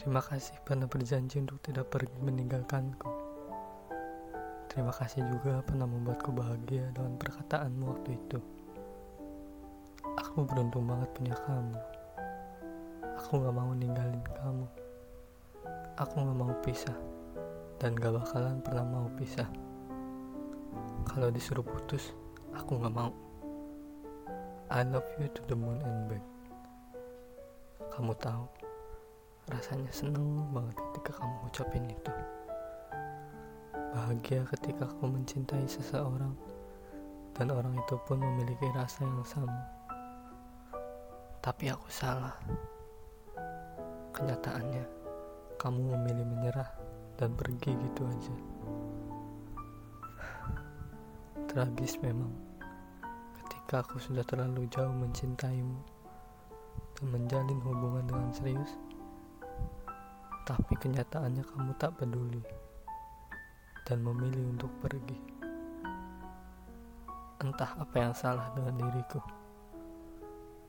Terima kasih pernah berjanji untuk tidak pergi meninggalkanku. Terima kasih juga pernah membuatku bahagia dengan perkataanmu waktu itu. Aku beruntung banget punya kamu. Aku gak mau ninggalin kamu. Aku gak mau pisah. Dan gak bakalan pernah mau pisah. Kalau disuruh putus, aku gak mau. I love you to the moon and back. Kamu tahu, rasanya seneng banget ketika kamu ucapin itu. Bahagia ketika aku mencintai seseorang dan orang itu pun memiliki rasa yang sama. Tapi aku salah. Kenyataannya, kamu memilih menyerah dan pergi gitu aja. Tragis memang ketika aku sudah terlalu jauh mencintaimu dan menjalin hubungan dengan serius tapi kenyataannya kamu tak peduli dan memilih untuk pergi. Entah apa yang salah dengan diriku.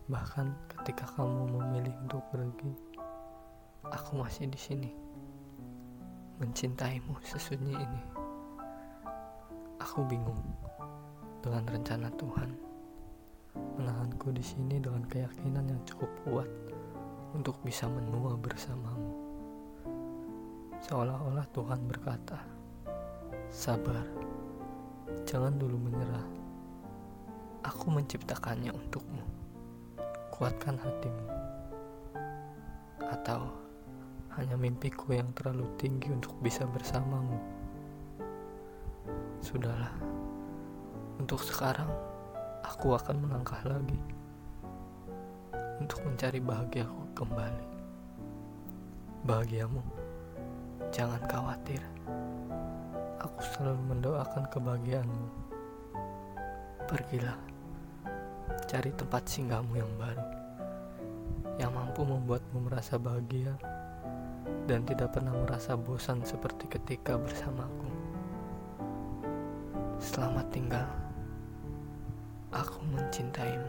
Bahkan ketika kamu memilih untuk pergi, aku masih di sini. Mencintaimu sesunyi ini. Aku bingung dengan rencana Tuhan. Menahanku di sini dengan keyakinan yang cukup kuat untuk bisa menua bersamamu. Seolah-olah Tuhan berkata, "Sabar, jangan dulu menyerah. Aku menciptakannya untukmu. Kuatkan hatimu." Atau hanya mimpiku yang terlalu tinggi untuk bisa bersamamu. Sudahlah, untuk sekarang aku akan melangkah lagi untuk mencari bahagiaku kembali. Bahagiamu Jangan khawatir. Aku selalu mendoakan kebahagiaanmu. Pergilah. Cari tempat singgahmu yang baru. Yang mampu membuatmu merasa bahagia dan tidak pernah merasa bosan seperti ketika bersamaku. Selamat tinggal. Aku mencintaimu.